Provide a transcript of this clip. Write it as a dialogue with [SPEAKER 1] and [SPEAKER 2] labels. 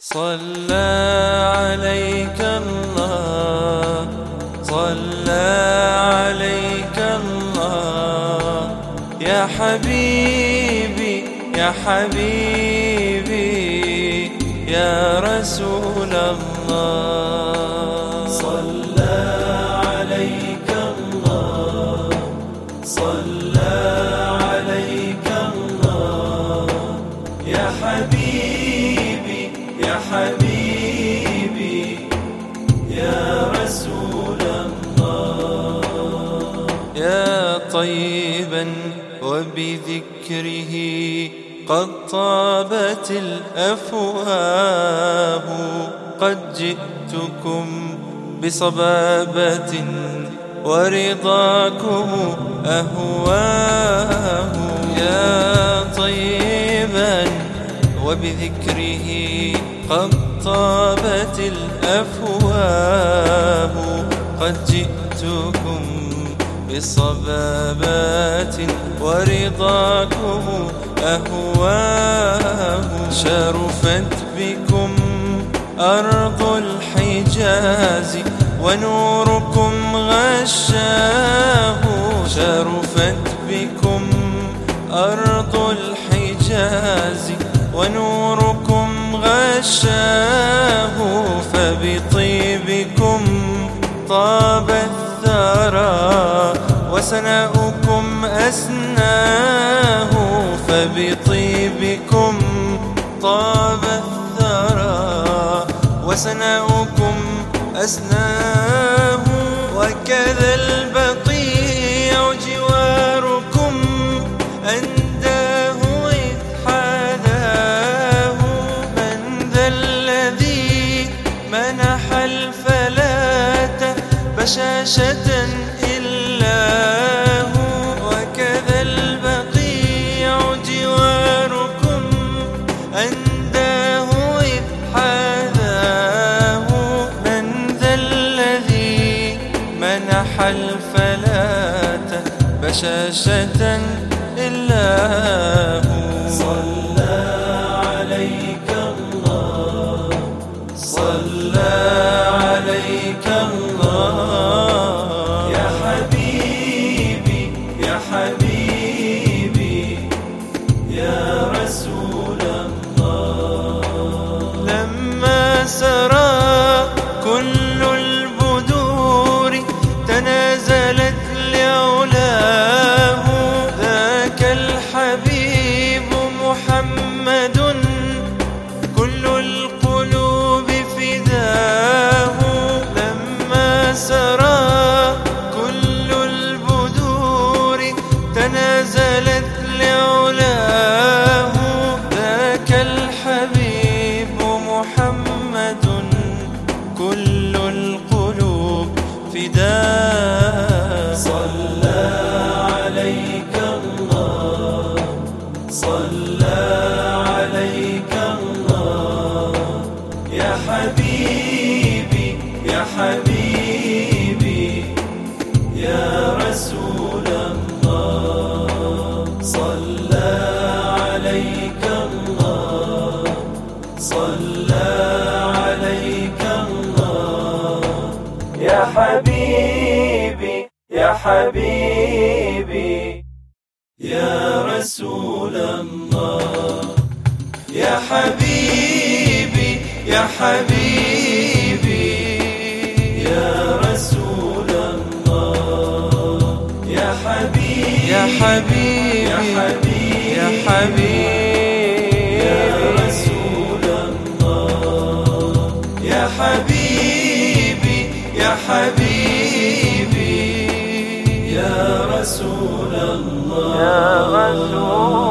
[SPEAKER 1] صلى عليك الله صلى عليك الله. يا حبيبي يا حبيبي يا رسول الله. طيبا وبذكره قد طابت الأفواه. قد جئتكم بصبابة ورضاكم أهواه. يا طيبا وبذكره قد طابت الأفواه. قد جئتكم بصبابات ورضاكم أهواه شرفت بكم أرض الحجاز ونوركم غشاه شرفت بكم أرض الحجاز ونوركم غشاه فبطيبكم طاب الثرى وسناؤكم أسناه فبطيبكم طاب الثرى وسناؤكم أسناه الفلاة بشاشة إلا كل القلوب فداه
[SPEAKER 2] حبيبي يا حبيبي يا رسول الله يا حبيبي يا حبيبي يا رسول الله يا حبيبي يا حبيبي يا حبيبي
[SPEAKER 1] يا حبيبي
[SPEAKER 2] يا رسول الله يا حبيبي. حبيبي يا رسول الله.
[SPEAKER 1] يا رسول